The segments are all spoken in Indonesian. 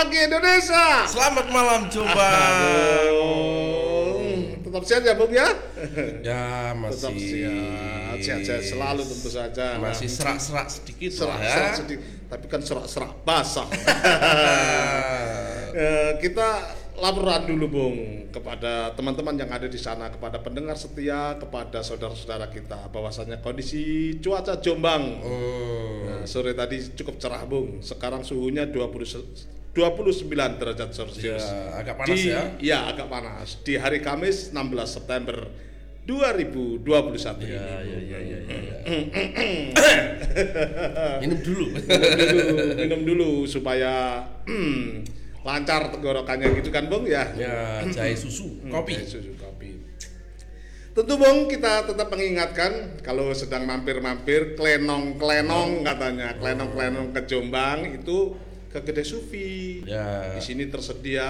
pagi Indonesia. Selamat malam coba. Tetap sehat ya Bung ya? Ya Tetap masih sehat, sehat-sehat selalu tentu saja. Nah, masih serak-serak sedikit lah ya. serak-serak sedikit, tapi kan serak-serak basah. Eh, kita laporan dulu Bung kepada teman-teman yang ada di sana, kepada pendengar setia, kepada saudara-saudara kita bahwasanya kondisi cuaca Jombang Hmm. Nah, sore tadi cukup cerah Bung. Sekarang suhunya 20 se- 29 derajat Celcius. Ya, agak panas Di- ya. Iya, agak panas. Di hari Kamis 16 September 2021 Ya, ini. ya, ya, ya, ya, ya. Minum dulu. Minum dulu, minum dulu supaya lancar tenggorokannya gitu kan Bung ya. ya, jahe susu, kopi. Eh, susu kopi. Tentu Bung kita tetap mengingatkan kalau sedang mampir-mampir klenong-klenong katanya, klenong-klenong ke Jombang itu ke Gede Sufi. Ya. Di sini tersedia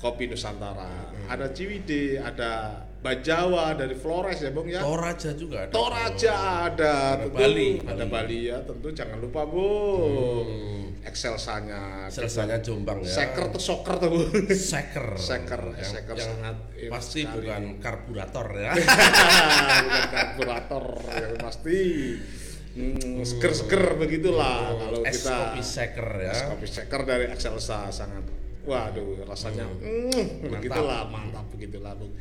kopi Nusantara. Ada Ciwide, ada Bajawa dari Flores ya Bung ya. Toraja juga ada. Toraja ada, Ada tentu Bali, ada Bali. Ya, tentu jangan lupa Bung. Hmm. Excelsanya, Selsanya Jombang ya. seker tuh soker tuh Bung. Seker. Seker, yang, seker yang sangat pasti sekali. bukan karburator ya. bukan karburator yang pasti hmm, seger-seger begitulah kalau Es kita kopi seker ya. es kopi seker dari Excelsa sangat. Waduh rasanya hmm, begitulah mantap begitulah Bung.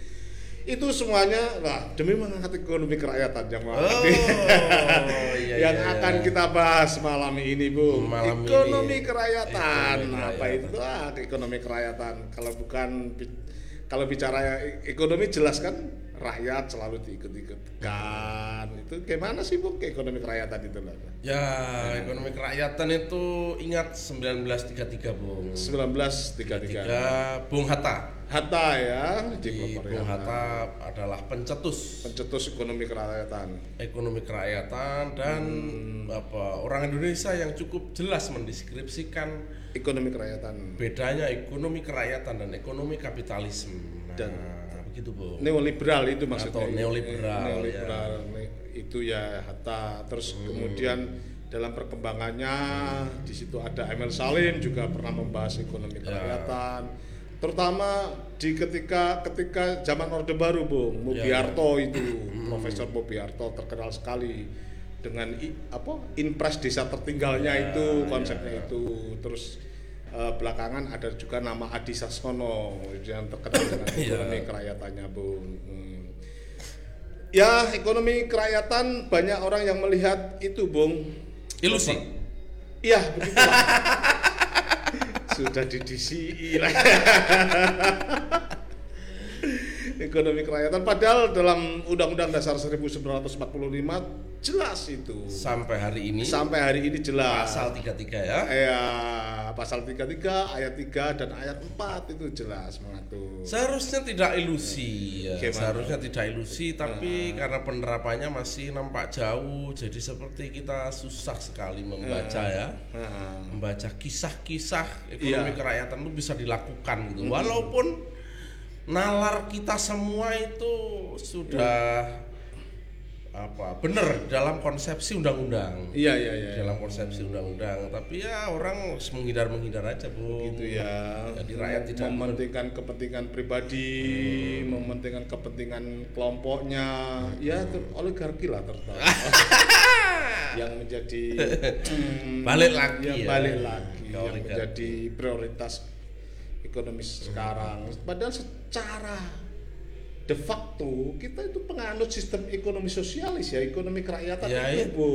Itu semuanya lah demi mengangkat ekonomi kerakyatan yang Oh, malam iya, yang iya, akan iya. kita bahas malam ini Bung. Malam ekonomi ini. kerakyatan. Ekonomi apa kerakyatan. itu ah ekonomi kerakyatan. Kalau bukan kalau bicara ekonomi jelas kan rakyat selalu diikut-ikutkan itu gimana sih bu ke ekonomi kerakyatan itu lah Ya, ekonomi kerakyatan itu ingat 1933, Bung. 1933 Tiga, Bung Hatta. Hatta ya Di Bung Hatta adalah pencetus pencetus ekonomi kerakyatan ekonomi kerakyatan dan Hmm. apa orang Indonesia yang cukup jelas mendeskripsikan ekonomi kerakyatan bedanya ekonomi kerakyatan dan ekonomi kapitalisme. Nah, Dan- begitu, Bung. neoliberal itu maksudnya. Atau neoliberal, neoliberal Ne- itu ya Hatta terus kemudian dalam perkembangannya di situ ada Emil Salim juga pernah membahas ekonomi kerakyatan. Terutama di ketika ketika zaman Orde Baru Bung Mubiarto itu Profesor Mubiarto terkenal sekali dengan i- apa impres desa tertinggalnya itu konsepnya itu. Terus eh, belakangan ada juga nama Adi Saskono yang terkenal dengan ekonomi kerakyatannya Bung Hmm. Ya, ekonomi kerakyatan banyak orang yang melihat itu, Bung. Ilusi. Iya, begitu. Sudah di DCI lah. ekonomi kerakyatan padahal dalam Undang-Undang Dasar 1945 jelas itu. Sampai hari ini Sampai hari ini jelas. pasal 33 ya. Ya, pasal 33, ayat 3 dan ayat 4 itu jelas mengatur. Seharusnya tidak ilusi ya. Gimana? Seharusnya tidak ilusi tapi karena penerapannya masih nampak jauh jadi seperti kita susah sekali membaca ya. Nah, Membaca kisah-kisah ekonomi Iya. kerakyatan itu bisa dilakukan gitu. Walaupun nalar kita semua itu sudah apa? Benar dalam konsepsi undang-undang. iya iya iya. Dalam konsepsi undang-undang, tapi ya orang menghindar-menghindar aja, Bu. gitu ya. Jadi rakyat tidak mementingkan kepentingan pribadi, mementingkan kepentingan kelompoknya, ya ter- oligarki lah terutama. yang menjadi hmm, Balik lagi yang ya. balik lagi yang oligarki. menjadi prioritas ekonomis sekarang. Padahal secara de facto kita itu penganut sistem ekonomi sosialis ya, ekonomi kerakyatan Ya itu, itu, Bu.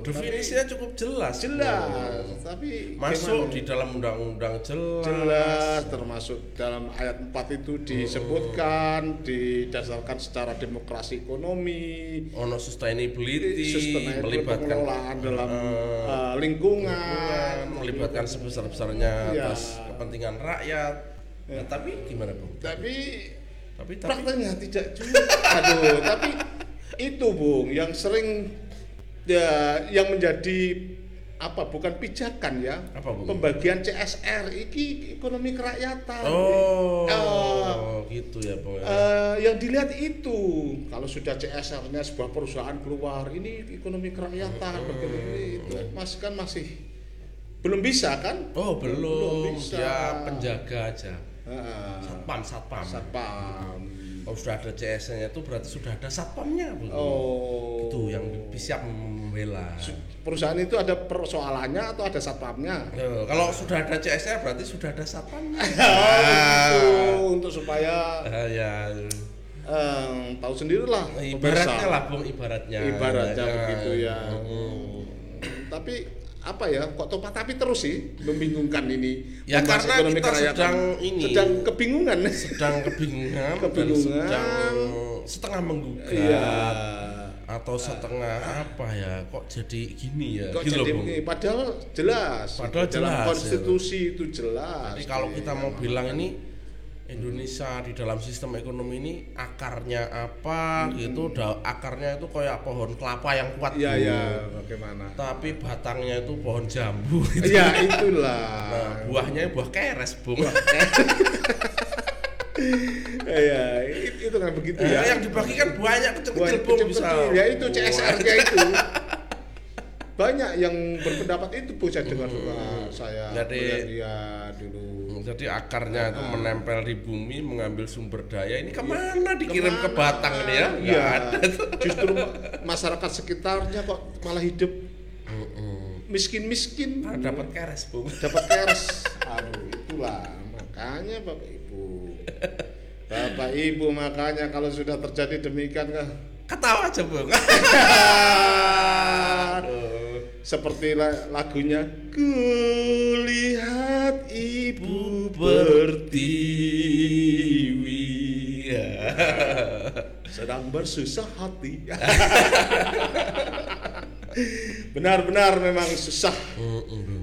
definisinya cukup jelas. Bu. jelas, tapi Masuk gimana? di dalam undang-undang jelas. jelas termasuk dalam ayat 4 itu disebutkan didasarkan secara demokrasi ekonomi Ono sustainability, melibatkan pengelolaan dalam uh, lingkungan lingkungan, melibatkan sebesar-besarnya Iya. atas kepentingan rakyat. Nah, tapi gimana, Bu? tapi Tapi tapi prakteknya tidak juga aduh tapi itu bung yang sering ya yang menjadi apa bukan pijakan ya Apa, Bung? pembagian CSR iki ekonomi kerakyatan Oh, Eh, gitu ya, Bung. ya. Eh, yang dilihat itu kalau sudah CSR-nya sebuah perusahaan keluar ini ekonomi kerakyatan begini itu mas kan masih belum bisa kan? Oh belum, bisa. dia penjaga aja. Satpam, satpam. satpam. Kalau sudah ada CS-nya itu berarti sudah ada satpamnya, Bu. Oh. Itu yang siap membela. Perusahaan itu ada persoalannya atau ada satpamnya? Eh, kalau sudah ada CS-nya berarti sudah ada satpamnya. Oh, itu untuk supaya Ah, ya. eh, tahu sendirilah Ibaratnya lah, Bung, ibaratnya. Ibaratnya Ya. begitu ya. Tapi apa ya kok topat tapi terus sih membingungkan ini. Ya, membahas karena kita kerakyatan. sedang ini. sedang kebingungan. Sedang kebingungan, Kebingungan. dan sedang setengah menggugat. Iya. Atau setengah apa ya kok jadi gini ya? Kok gitu loh, jadi begini padahal jelas. Padahal dalam jelas, ya. konstitusi itu jelas. Jadi kalau kita mau bilang ini Indonesia di dalam sistem ekonomi ini akarnya apa gitu, da- akarnya itu kayak pohon kelapa yang kuat. iya Bung. iya bagaimana Tapi batangnya itu pohon jambu. Gitu. iya itulah Nah, buahnya buah keres, Bung. iya it- itu kan begitu Eh, ya yang dibagikan banyak kecil-kecil, Bung, bisa. ya itu CSR-nya itu banyak yang berpendapat itu bu saya dengar juga saya Hmm. Jadi- dia dulu Jadi akarnya itu menempel di bumi, mengambil sumber daya. Ini ke mana dikirim ke Batang ini ya? Iya. ada. Justru masyarakat sekitarnya kok malah hidup miskin-miskin. Ah, dapat keres, Bung. Dapat keres. Aduh, itulah makanya Bapak Ibu. Bapak Ibu makanya kalau sudah terjadi demikian kah? Ketawa aja, Bung. Seperti la- lagunya Kulihat ibu bertiwi sedang bersusah hati. Benar-benar memang susah.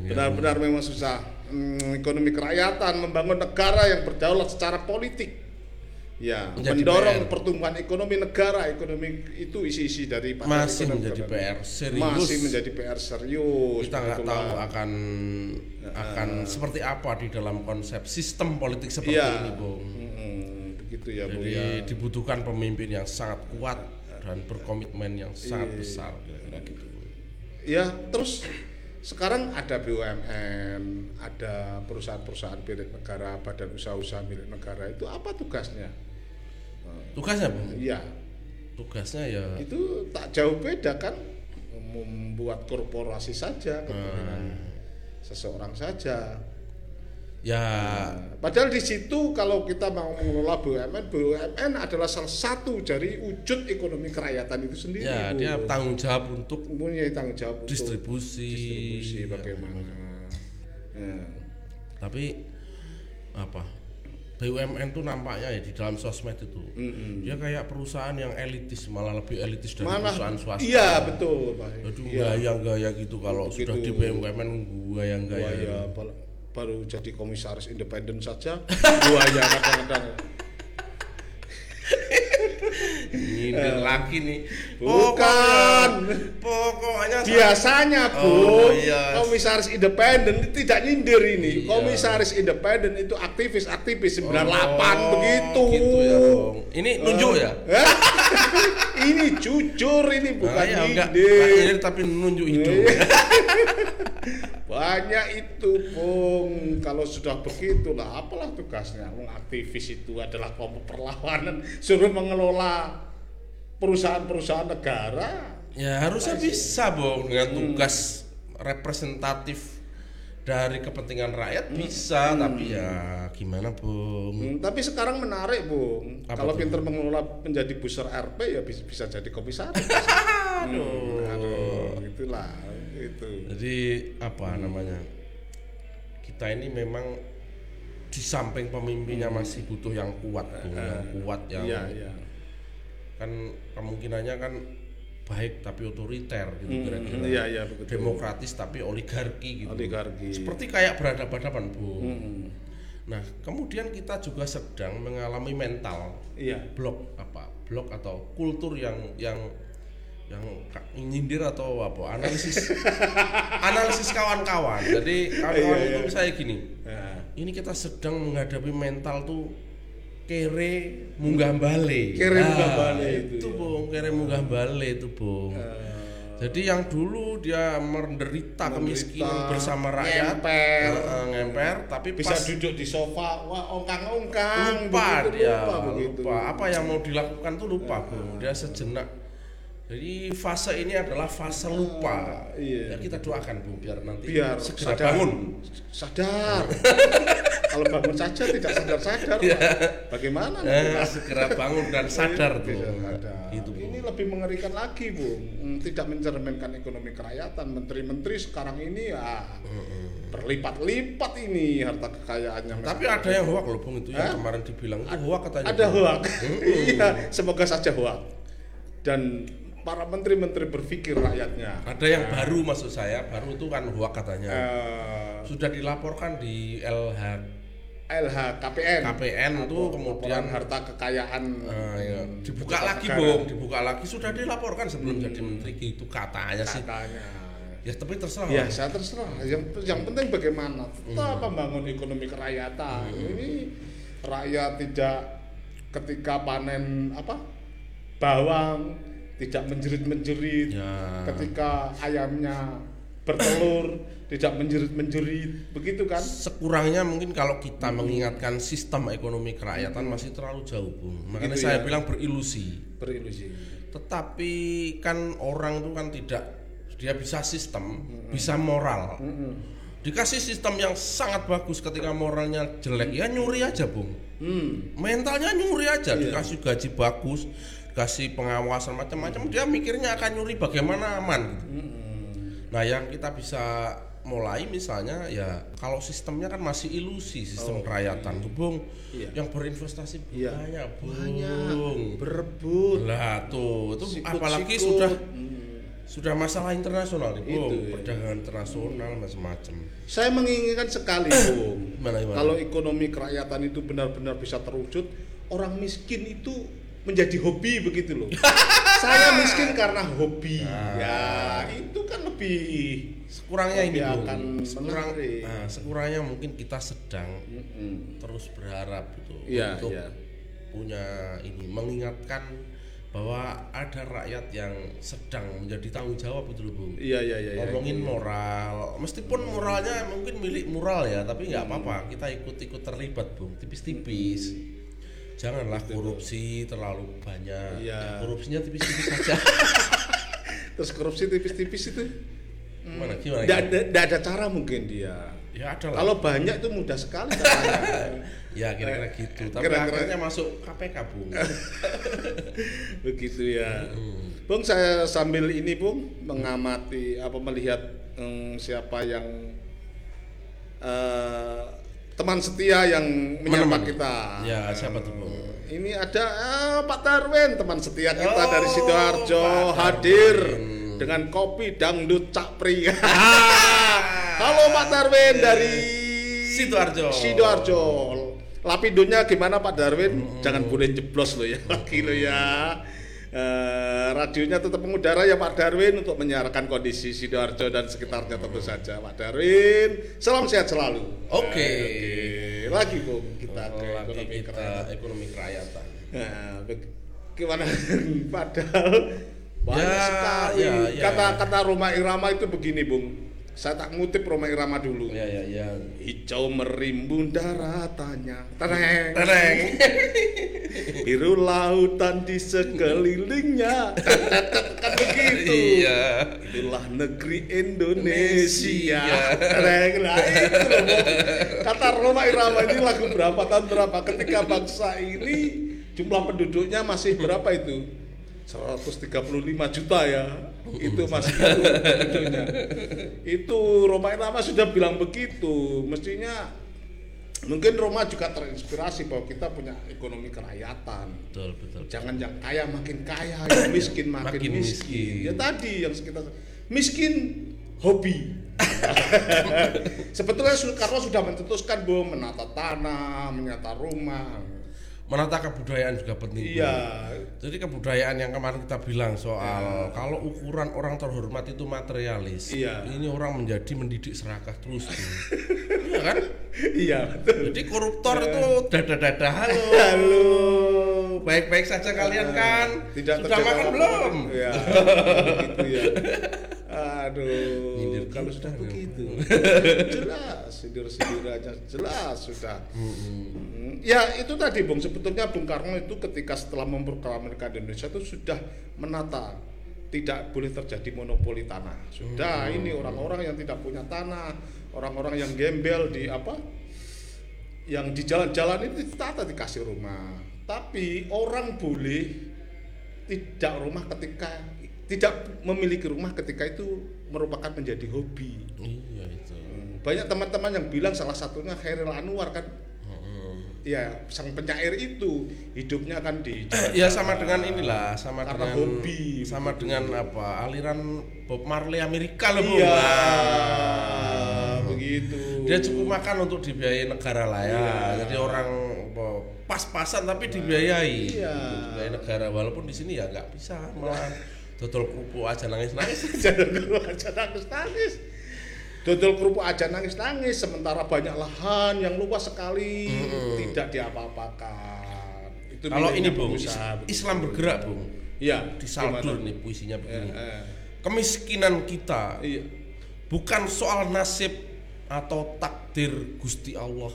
Benar-benar memang susah. Hmm, ekonomi kerakyatan membangun negara yang berdaulat secara politik. Ya, Menjadi mendorong PR. pertumbuhan ekonomi negara. Ekonomi itu isi-isi dari Masih ekonomi menjadi negara. PR serius. Masih menjadi PR serius. Kita nggak tahu akan akan seperti apa di dalam konsep sistem politik seperti Iya. ini, Bung. Mm-mm, begitu ya, Bu Jadi ya. dibutuhkan pemimpin yang sangat kuat dan berkomitmen yang sangat Iya. besar kira-kira gitu. Ya, terus sekarang ada BUMN, ada perusahaan-perusahaan milik negara, badan usaha-usaha milik negara itu apa tugasnya? Tugasnya, Bung. Iya, Tugasnya ya itu tak jauh beda kan membuat korporasi saja kepentingan seseorang saja. ya Nah, padahal di situ kalau kita mau mengelola BUMN, BUMN adalah salah satu dari wujud ekonomi kerakyatan itu sendiri. ya Bu. dia tanggung jawab untuk punya tanggung jawab untuk distribusi. distribusi bagaimana. Ya. Tapi apa? BUMN tuh nampaknya ya di dalam sosmed itu dia kayak perusahaan yang elitis malah lebih elitis dari Malah perusahaan swasta. iya betul Pak. Aduh Iya. gaya-gaya gitu kalau Begitu. sudah di BUMN gaya-gaya. Buaya ya, bal- baru jadi komisaris independen saja buaya kadang-kadang Nyindir lagi nih. Eh. Bukan. Pokoknya, biasanya bu Oh, iya. komisaris independen itu tidak nyindir ini Iya. komisaris independen itu aktivis aktivis 98 Oh, begitu Gitu ya. Ini nunjuk ya? Hah? ini jujur ini bukan Nah, ya, enggak, nyindir tapi nunjuk hidung. Iya. banyak itu Bung kalau sudah begitu lah apalah tugasnya aktivis itu adalah kelompok perlawanan suruh mengelola perusahaan-perusahaan negara. Ya harusnya bisa Bung. Dengan Hmm. tugas representatif dari kepentingan rakyat bisa. Tapi ya gimana Bung? Hmm, tapi sekarang menarik Bung. Apa kalau pinter mengelola menjadi booster RP ya bisa, bisa jadi komisaris. Aduh. aduh itulah itu Jadi apa namanya? Kita ini memang di samping pemimpinnya masih butuh yang kuat Bung, yang kuat yang iya iya kan kemungkinannya kan baik tapi otoriter gitu kira-kira. iya iya begitu Demokratis tapi oligarki gitu. oligarki Seperti kayak berhadapan-hadapan, Bung. Hmm, Nah, kemudian kita juga sedang mengalami mental iya blok apa? Blok atau kultur yang yang yang nyindir atau apa? Analisis analisis kawan-kawan. Jadi kawan-kawan Iya, itu iya. misalnya gini. Nah, Ini kita sedang menghadapi mental tuh kere munggah bale. Kere munggah bale itu, itu, ya. Bung, kere munggah bale itu, Bung. eh, Jadi yang dulu dia menderita kemiskinan bersama rakyat, ngemper. eh, ngemper, tapi bisa pas duduk di sofa wah ongkang-ongkang lupa begitu, dia, lupa lupa, begitu. apa yang mau dilakukan tuh lupa, Bung. Dia sejenak. Jadi fase ini adalah fase lupa. iya. Ya, kita doakan, Bu, biar nanti biar segera sadar bangun. sadar kalau bangun saja tidak sadar sadar Iya. bagaimana Eh, segera bangun dan sadar tuh. Gitu, Bu. ini lebih mengerikan lagi bu. Hmm, tidak mencerminkan ekonomi kerakyatan. Menteri-menteri sekarang ini ya berlipat-lipat ini harta kekayaannya Tapi ada yang hoak loh, Bung, itu yang Hah? kemarin dibilang. Itu hoak katanya. ada hoak. Iya semoga saja hoak. Dan para menteri-menteri berpikir rakyatnya. Ada yang baru maksud saya, baru itu kan hoak katanya. Eh, Sudah dilaporkan di LH LHKPN KPN tuh kemudian harta kekayaan. Eh, ya, dibuka lagi. Bung, dibuka lagi. Sudah dilaporkan sebelum jadi menteri gitu katanya sih. katanya. Ya tapi terserah. ya saya terserah. Yang yang penting bagaimana? Tetap membangun ekonomi kerakyatan. Ini rakyat tidak ketika panen apa bawang tidak menjerit-menjerit. Ya. ketika ayamnya bertelur tidak menjerit-menjerit begitu kan Sekurangnya mungkin kalau kita mengingatkan sistem ekonomi kerakyatan masih terlalu jauh, Bung. Makanya Gitu saya ya. bilang berilusi. berilusi Tetapi kan orang itu kan tidak dia bisa sistem, bisa moral. Dikasih sistem yang sangat bagus ketika moralnya jelek, ya nyuri aja, Bung. hmm. Mentalnya nyuri aja, Iya. dikasih gaji bagus, dikasih pengawasan macam-macam, dia mikirnya akan nyuri bagaimana aman gitu. Nah, yang kita bisa mulai misalnya ya kalau sistemnya kan masih ilusi sistem kerakyatan, tuh, Bung. Oh, Iya. Yang berinvestasi Iya. banyak, Bung. banyak berebut Lah tuh, itu Sikut-sikut. apalagi sudah Hmm. sudah masalah internasional nih, Bung. Itu, ya. Perdagangan internasional macam-macam. Saya menginginkan sekali, Bung. Gimana, gimana? Kalau ekonomi kerakyatan itu benar-benar bisa terwujud, orang miskin itu menjadi hobi begitu loh. Saya miskin karena hobi. Nah. Ya, itu kan lebih Sekurangnya ini, akan Sekurang, nah, sekurangnya mungkin kita sedang Mm-mm. terus berharap gitu Iya, untuk iya. punya ini mengingatkan bahwa ada rakyat yang sedang menjadi tanggung jawab itu loh Bung. Iya, iya, iya. iya. Ngomongin moral, meskipun moralnya mungkin milik moral ya, tapi nggak Hmm. apa-apa, kita ikut-ikut terlibat Bung, tipis-tipis. Janganlah korupsi terlalu banyak. Ya, korupsinya tipis-tipis saja. Terus korupsi tipis-tipis itu Gimana gimana? tidak ada, cara mungkin dia. Ya ada lah. Kalau banyak itu mudah sekali. Ya kira-kira gitu. Tapi Kira-kira- akhirnya masuk KPK Bung. Begitu ya. Hmm. Bung saya sambil ini Bung mengamati apa melihat mm, siapa yang eh, teman setia yang menyapa kita. Ya siapa tuh Bung? Ini ada eh, Pak Darwin teman setia kita Oh, dari sidoarjo hadir dengan kopi dangdut cakpri. Halo Pak Darwin dari Sidoarjo. Sidoarjo. Lapidonya gimana Pak Darwin? Hmm. Jangan boleh jeblos lo ya, lagi lo ya. Eh, radionya tetap mengudara ya Pak Darwin untuk menyiarkan kondisi Sidoarjo dan sekitarnya tentu saja Pak Darwin. Salam sehat selalu. Oke. Eh, oke. Lagi Bung kita ke Lagi ekonomi kita kerakyatan. ekonomi kerakyatan. Nah, gimana? Padahal banyak Ya, sekali. ya, ya. Kata-kata Roma Irama itu begini, Bung. Saya tak ngutip Roma Irama dulu. Ya ya ya. Hijau merimbun daratannya. Tereng. Tereng. Biru lautan di sekelilingnya. kan begitu. Iya. Itulah negeri Indonesia. Tereng. Nah, itu. Kata Roma Irama ini lagu berapa tahun berapa ketika bangsa ini jumlah penduduknya masih berapa itu? 135 juta ya. Itu masih itu. Itu Roma Irama sudah bilang begitu. Mestinya mungkin Roma juga terinspirasi bahwa kita punya ekonomi kerakyatan. Betul betul. Jangan yang kaya makin kaya, yang miskin makin, Makin miskin. miskin. Ya tadi yang sekitar miskin hobi. Sebetulnya Su- Karno sudah mencetuskan bahwa menata tanah, menata rumah. Menata kebudayaan juga penting. Iya. Jadi kebudayaan yang kemarin kita bilang soal kalau ukuran orang terhormat itu materialis, Iya. ini orang menjadi mendidik serakah terus. Iya kan? Iya betul. Jadi koruptor itu dada-dada halo. Halo. baik-baik saja kalian kan? Tidak Sudah makan belum? Ya, gitu ya. Aduh, Nyindir kalau sudah begitu, jelas sindir-sindirannya jelas sudah. Hmm, Ya itu tadi Bung, sebetulnya Bung Karno itu ketika setelah memproklamasikan Indonesia itu sudah menata tidak boleh terjadi monopoli tanah. Sudah ini orang-orang yang tidak punya tanah, orang-orang yang gembel di apa? Yang di jalan-jalan itu ditata dikasih rumah. Tapi orang boleh tidak rumah ketika tidak memiliki rumah ketika itu merupakan menjadi hobi. Iya itu. Hmm, Banyak teman-teman yang bilang salah satunya Khairil Anwar kan ya sang penyair itu hidupnya kan di Ya sama dengan inilah, sama Karena dengan hobi, sama begitu. dengan apa? Aliran Bob Marley Amerika loh, iya Nah. begitu Dia cukup makan untuk dibiayai negara lah ya. Iya. Jadi orang pas-pasan tapi dibiayai. Iya. Dibiayai negara walaupun di sini ya nggak bisa malah dodol kerupuk aja nangis-nangis. Dodol kerupuk aja nangis nangis dodol kerupuk aja nangis nangis sementara banyak lahan yang luas sekali tidak diapa-apakan itu Kalau ini Bung, pengusaha. Islam bergerak, Bung. iya Di saldur gimana? nih puisinya begini. Eh, eh. Kemiskinan kita iya bukan soal nasib atau takdir Gusti Allah.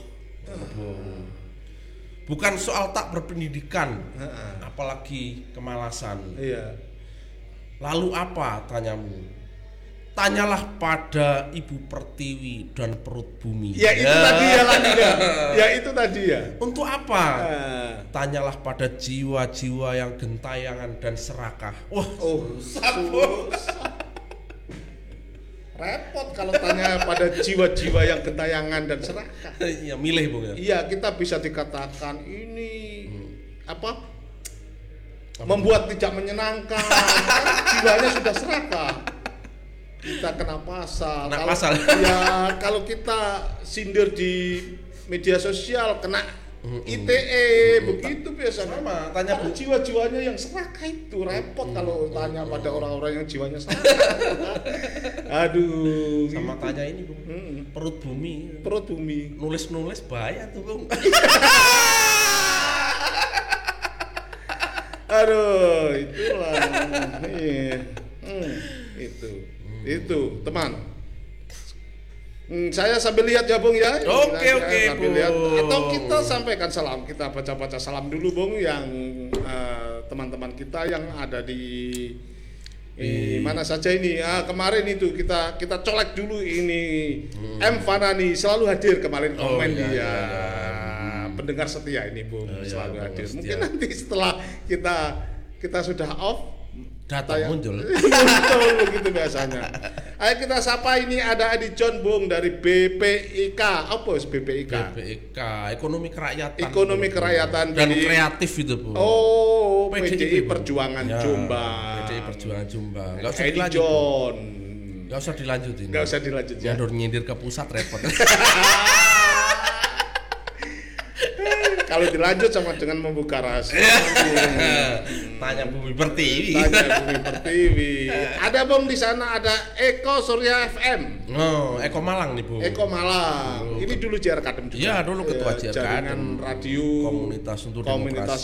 Bukan soal tak berpendidikan, Heeh. apalagi kemalasan. iya Lalu apa tanyamu? Tanyalah pada Ibu Pertiwi dan perut bumi. ya itu tadi ya lagi ya ya itu tadi ya Untuk apa? Eh, Tanyalah pada jiwa-jiwa yang gentayangan dan serakah. Wah, oh susah. repot kalau tanya pada jiwa-jiwa yang gentayangan dan serakah ya milih Bung ya. Iya, kita bisa dikatakan ini apa? Membuat tidak menyenangkan. Jiwanya sudah serakah. Kita kena pasal. Kena Kalau- pasal. Ya, kalau kita sindir di media sosial kena ITE begitu biasanya. Sama, tanya Bu. jiwa-jiwanya yang serakah itu repot kalau tanya pada orang-orang yang jiwanya serakah. Aduh. Sama gitu. tanya ini Bung. Perut bumi. perut bumi. Nulis-nulis bahaya tuh Bung. Aduh, itulah. Iya. Hmm, itu. Itu, teman. Hmm, saya sambil lihat ya, Bung ya. Oke, oke, sambil Bung. lihat. Atau kita sampaikan salam. Kita baca-baca salam dulu, Bung, yang eh, teman-teman kita yang ada di di mana saja ini ah kemarin itu kita kita colek dulu ini M Fanani selalu hadir kemarin Hmm. Oh, komen iya, dia iya, pendengar setia ini Bung Oh, iya, selalu pendengar hadir setia. mungkin nanti setelah kita kita sudah off Datang tayang- muncul. muncul begitu biasanya ayo kita sapa ini ada Adi John Bung dari BPIK apa sih BPIK BPIK, ekonomi kerakyatan. Ekonomi kerakyatan dan kreatif itu Bu. oh PDI, PDI. Perjuangan Ya, Jombang PDI Perjuangan Jombang. Enggak usah. Bung. John Enggak usah dilanjutin. nggak usah dilanjut ya Jandur nyindir ke pusat repot. kalau dilanjut sama dengan membuka rahasia Tanya Bumi Pertiwi. Tanya Bumi Pertiwi. Ada Bung di sana ada Eko Surya FM. Oh, Eko Malang nih, Bu. Eko Malang. Ini dulu JR Kadem juga. Iya, dulu ketua Ya, JR Jaringan Kadem. radio Komunitas untuk komunitas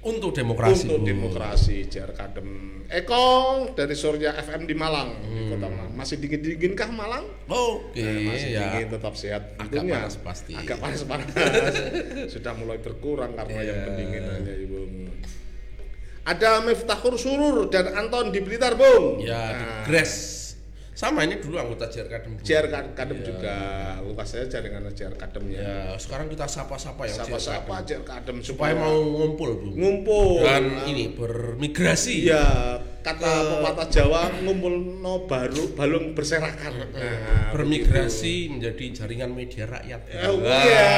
Untuk demokrasi, untuk Bu. demokrasi JR Kadem. Eko dari Surya FM di Malang, di Hmm. Kota Malang. Masih dingin-dinginkah Malang? Oke, Eh, masih ya. dingin tetap sehat Agak tentunya. panas pasti. agak panas panas sudah mulai berkurang karena yang Iya. pendinginannya ibu ada Miftahur Surur dan Anton di Blitar Bung Ya, di Nah, Gres. Sama ini dulu anggota JR Kadem. JR Kadem Iya. juga lupas saya jaringan JR Kadem ya Ya, sekarang kita sapa-sapa yang siapa-siapa Kadem. JR Kadem supaya mau ngumpul, Bu. ngumpul Dan ini bermigrasi. Iya, kata pepatah Jawa ngumpul no baru balung berserakan. Nah, bermigrasi menjadi jaringan media rakyat. begitu. Oh, iya,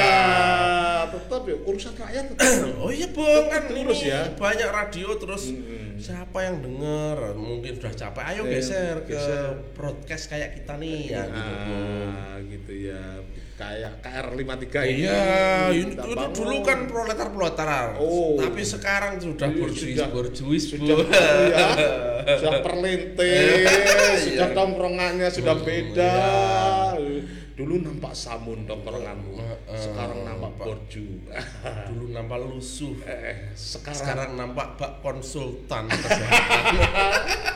tetap ya urusan rakyat tetap. Oh iya bang kan Terus ya. banyak radio terus siapa yang denger mungkin sudah capek ayo Eh, geser ke broadcast kayak kita nih ya gitu Bung. Ah, gitu ya. Kayak KR53 ini. Iya, ini itu bangun. dulu kan proletar proletar. Oh. Tapi sekarang sudah Iya, borjuis sudah- borjuis sudah ya, sudah perlintis, sudah Iya. tongkrongannya sudah Hmm, beda. dulu nampak samun tongkronganmu Heeh, sekarang nampak Pak. borju Dulu nampak lusuh. eh, sekarang, Sekarang nampak Pak konsultan.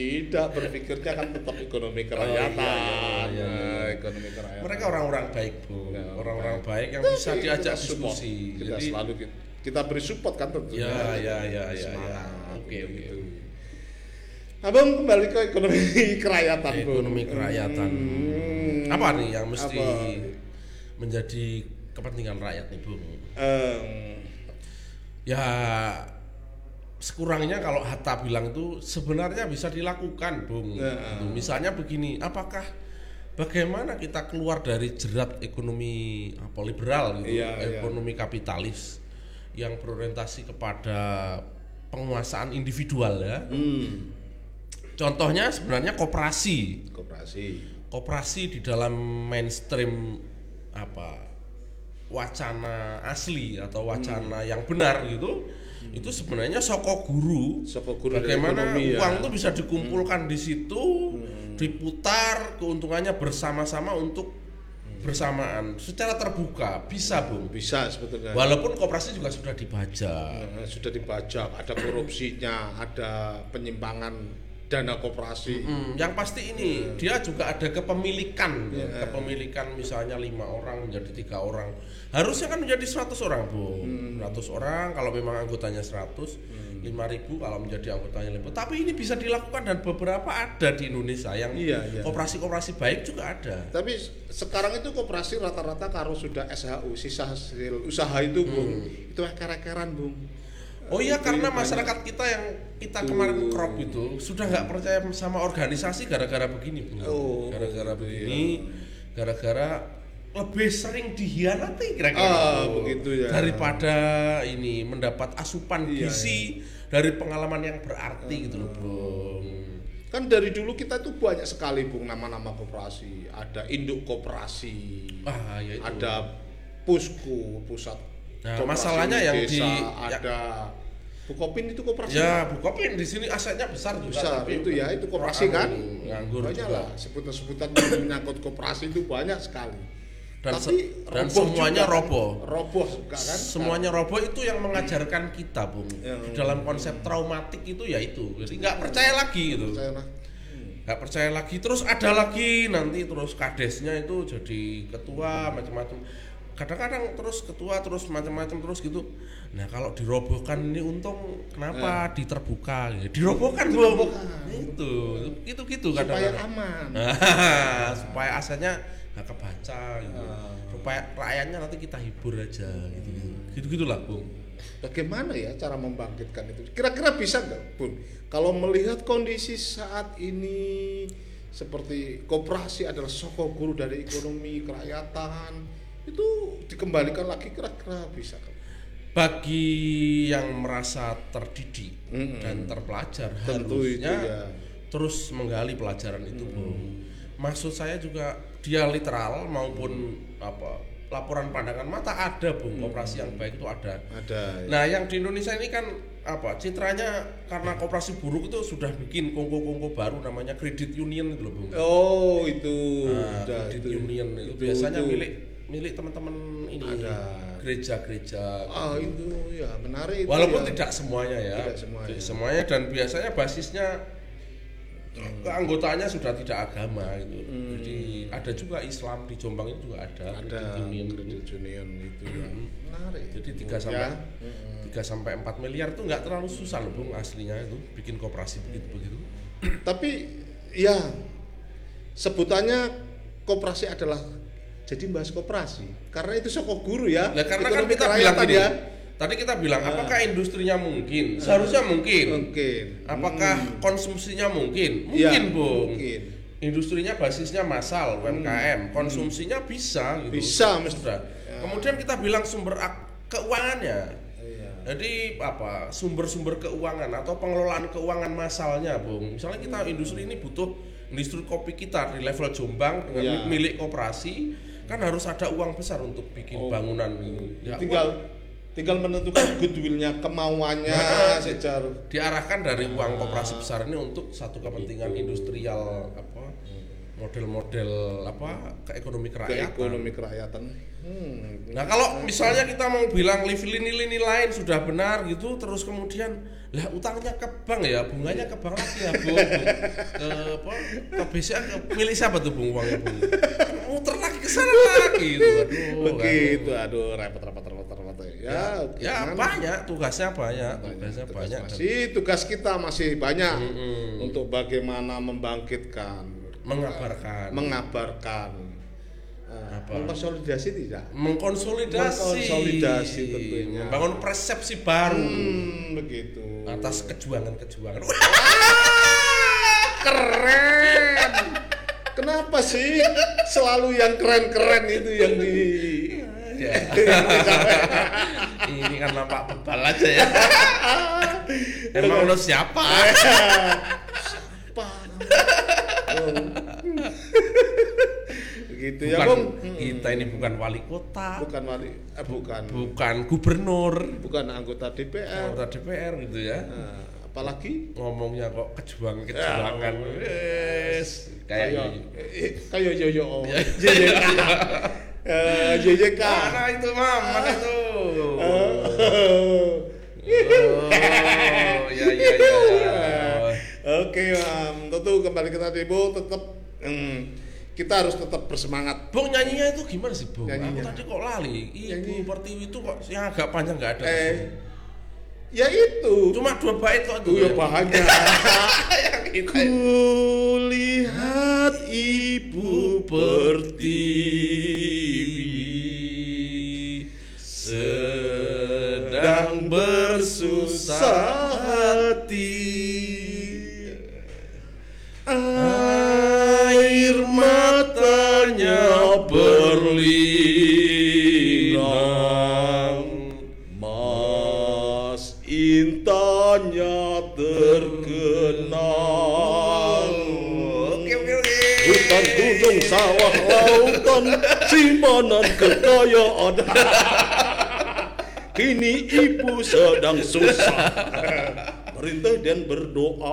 tidak berpikirnya kan tetap ekonomi kerakyatan iya, iya, iya, Nah, ekonomi kerakyatan Mereka orang-orang baik, Bu. Ya, Orang-orang baik yang Tapi bisa kita diajak support. diskusi. kita Jadi selalu kita, kita beri support kan tentunya Ya, ya, ya, ya, ya. Oke, oke. gitu. Abang kembali ke ekonomi kerakyatan Bung. ekonomi kerakyatan. Hmm. Apa nih yang mesti Apa? menjadi kepentingan rakyat nih, Bung? Em, Ya sekurangnya kalau Hatta bilang itu sebenarnya bisa dilakukan, Bung. Ya. Gitu. Misalnya begini, apakah bagaimana kita keluar dari jerat ekonomi apa liberal gitu, Iya, iya. ekonomi kapitalis yang berorientasi kepada penguasaan individual ya. hmm, Contohnya sebenarnya koperasi. koperasi Koperasi di dalam mainstream apa wacana asli atau wacana yang benar gitu itu sebenarnya soko guru. Soko guru bagaimana ekonomi, ya. uang itu bisa dikumpulkan di situ diputar keuntungannya bersama-sama untuk bersamaan. Secara terbuka bisa bung. Bisa sebetulnya. Walaupun koperasi juga sudah dibajak. Eh, sudah dibajak. Ada korupsinya ada penyimpangan dana koperasi Hmm, yang pasti ini dia juga ada kepemilikan, Iya. kepemilikan misalnya lima orang menjadi tiga orang, harusnya kan menjadi 100 orang bu, Hmm. 100 orang kalau memang anggotanya 100, 5000 ribu kalau menjadi anggotanya lima. Tapi ini bisa dilakukan dan beberapa ada di Indonesia yang Iya, iya. koperasi-koperasi baik juga ada. tapi sekarang itu koperasi rata-rata kalau sudah SHU sisa hasil usaha itu bung itu eker-ekeran bung Oh iya karena masyarakat kita yang kita kemarin crop itu sudah nggak percaya sama organisasi gara-gara begini Bu. Oh, gara-gara begini, gara-gara lebih sering dihianati kira-kira Ah, Bu. begitu ya. daripada ini mendapat asupan Iya, gizi dari pengalaman yang berarti gitu loh Bung. kan dari dulu kita tuh banyak sekali bung nama-nama koperasi ada induk koperasi Ah ya itu. ada pusku pusat Nah, masalahnya yang desa, di- ya- ada Bukopin itu koperasi Ya, Bukopin di sini asetnya besar juga besar tapi itu ya itu koperasi kan nganggur banyak juga. lah sebutan-sebutan yang menyangkut koperasi itu banyak sekali Dan tapi se- dan roboh semuanya juga kan. roboh. roboh juga kan semuanya roboh itu yang mengajarkan kita bung Ya. di dalam konsep traumatik itu ya itu jadi nggak percaya lagi gitu lah. nggak percaya lagi terus ada lagi nanti terus kadesnya itu jadi ketua macam-macam kadang-kadang terus ketua terus macam-macam terus gitu nah kalau dirobohkan ini untung kenapa diterbuka gitu. dirobohkan bung Dirobohkan. itu itu gitu supaya kadang-kadang aman supaya asetnya nggak kebaca gitu. Ah. supaya rakyatnya nanti kita hibur aja gitu gitu gitulah bung Bagaimana ya cara membangkitkan itu? Kira-kira bisa nggak, Bun? Kalau melihat kondisi saat ini seperti koperasi adalah soko guru dari ekonomi kerakyatan, itu dikembalikan lagi kira-kira bisa bagi yang merasa terdidik Mm-mm. dan terpelajar Tentu itu harusnya ya. terus menggali pelajaran itu bung maksud saya juga dia literal maupun apa laporan pandangan mata ada bung operasi yang baik itu ada Ada. ya. Nah, yang di Indonesia ini kan apa? Citranya karena koperasi buruk itu sudah bikin kongko-kongko baru namanya credit union gitu loh, Bung. Oh itu, Nah, udah, itu. union itu, Itu- biasanya itu. milik milik teman-teman ini Ada. gereja-gereja. Gitu. itu ya menarik. itu Walaupun ya. tidak semuanya ya. Tidak semuanya. Tidak semuanya dan biasanya basisnya keanggotaannya sudah tidak agama gitu. Jadi ada juga Islam di Jombang itu juga ada, Hmm. ada union. kredit union itu ya. Menarik. Jadi 3 Ya. sampai 3 sampai 4 miliar itu nggak terlalu susah loh Bung aslinya itu bikin koperasi begitu-begitu. Tapi ya sebutannya koperasi adalah jadi bahas koperasi karena itu soko guru ya. Nah, karena kan kita bilang gini, ya. tadi kita bilang apakah industrinya mungkin? Seharusnya mungkin. Mungkin. Apakah Hmm. konsumsinya mungkin? Ya, Mungkin, Bung. Mungkin. Industrinya basisnya massal, UMKM, konsumsinya bisa gitu. Hmm. Bisa, mesti. Sudah. Kemudian kita bilang sumber keuangannya. Iya. Jadi apa sumber-sumber keuangan atau pengelolaan keuangan masalnya, Bung. Misalnya kita industri ini butuh industri kopi kita di level Jombang dengan Ya. milik koperasi kan harus ada uang besar untuk bikin Oh. bangunan. Ya, tinggal tinggal menentukan goodwillnya, kemauannya Nah, secara diarahkan dari uang koperasi besar ini untuk satu kepentingan industrial apa model-model apa ke ekonomi ke kerakyatan. ekonomi kerakyatan. Hmm. Nah kalau misalnya kita mau bilang lini-lini lain sudah benar gitu, terus kemudian lah utangnya ke bank ya, bunganya ke bank lagi ya bung, ke apa, ke BCA ke milik siapa tuh bung uangnya bung? Muter lagi ke sana lagi gitu, aduh. Begitu, aduh repot repot repot repot. Ya, Ya gimana? banyak, tugasnya banyak, tugasnya Tugas banyak. masih tugas kita masih banyak Mm-mm. untuk bagaimana membangkitkan, mengabarkan, mengabarkan, eh, Apa? mengkonsolidasi tidak? mengkonsolidasi, Mengkonsolidasi tentunya. membangun persepsi baru Hmm, begitu. atas kejuangan-kejuangan. keren. Kenapa sih selalu yang keren-keren itu yang di Ya. Ini kan nampak bebal aja ya. Emang lo siapa? apa? Begitu ya, Bung. kita ini bukan wali kota, Bukan wali, eh, bukan, bukan gubernur, bukan anggota DPR. anggota DPR gitu ya. Nah, apalagi Ngomongnya kok kejuangan-kejuangan. Wes, kayak kayak gitu. eh, kayak Yoyo oh. JJK. Eh, JJK. Mana itu, Mam? Mana itu? Oh. Ya ya ya. ya. Oke, Mam. Tentu kembali ke tadi, Bu, tetap hmm, kita harus tetap bersemangat. Bung nyanyinya itu gimana sih, Bung? Nyanyinya. Aku tadi kok lali. Ibu Pertiwi itu kok yang agak panjang nggak ada. Eh, ya itu. Cuma dua bait kok Itu itu. ya bahannya. yang kita. Kulihat ibu Pertiwi sedang bersusah lautan, simpanan kekayaan Kini ibu sedang susah. Merintah dan berdoa.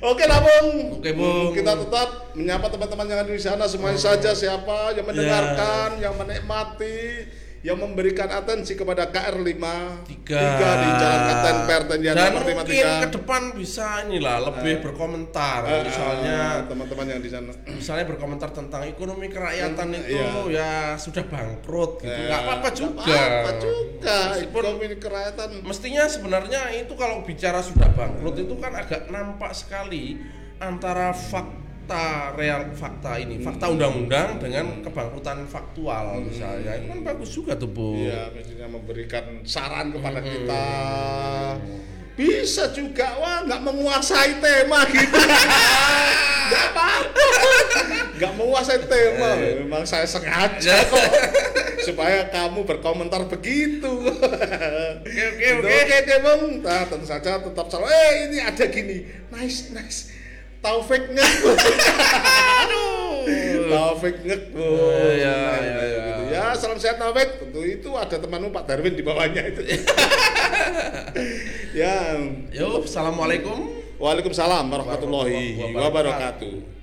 Oke lah Bung Oke, Bung. Kita tetap menyapa teman-teman yang ada di sana. Semuanya saja siapa yang mendengarkan, yang menikmati Yang memberikan atensi kepada KR5 Tiga. di Jalan Kapten Pertendian Dan mungkin 53 ke depan bisa inilah lebih berkomentar. Eh, misalnya eh, teman-teman yang di sana misalnya berkomentar tentang ekonomi kerakyatan Hmm, itu iya. ya sudah bangkrut gitu. Nggak apa-apa juga. apa-apa juga. Meskipun Ekonomi kerakyatan. mestinya sebenarnya itu kalau bicara sudah bangkrut itu kan agak nampak sekali antara fakta real fakta ini, fakta undang-undang dengan kebangkrutan faktual misalnya. Itu kan bagus juga tuh, Bu. Iya, mestinya memberikan saran kepada kita. Bisa juga, wah nggak menguasai tema gitu. Nggak apa-apa. Nggak menguasai tema. Memang saya sengaja kok. Supaya kamu berkomentar begitu. Oke, oke, Oke, oke. oke. Nah, tentu saja tetap selalu, eh ini ada gini. Nice, nice. Taufik ngek. Taufik ngek, Bu. Iya, Nah, iya, nah, iya. gitu. Ya, salam sehat Taufik. Tentu itu ada temanmu Pak Darwin di bawahnya itu. ya. Yuk, assalamualaikum. Waalaikumsalam warahmatullahi wabarakatuh.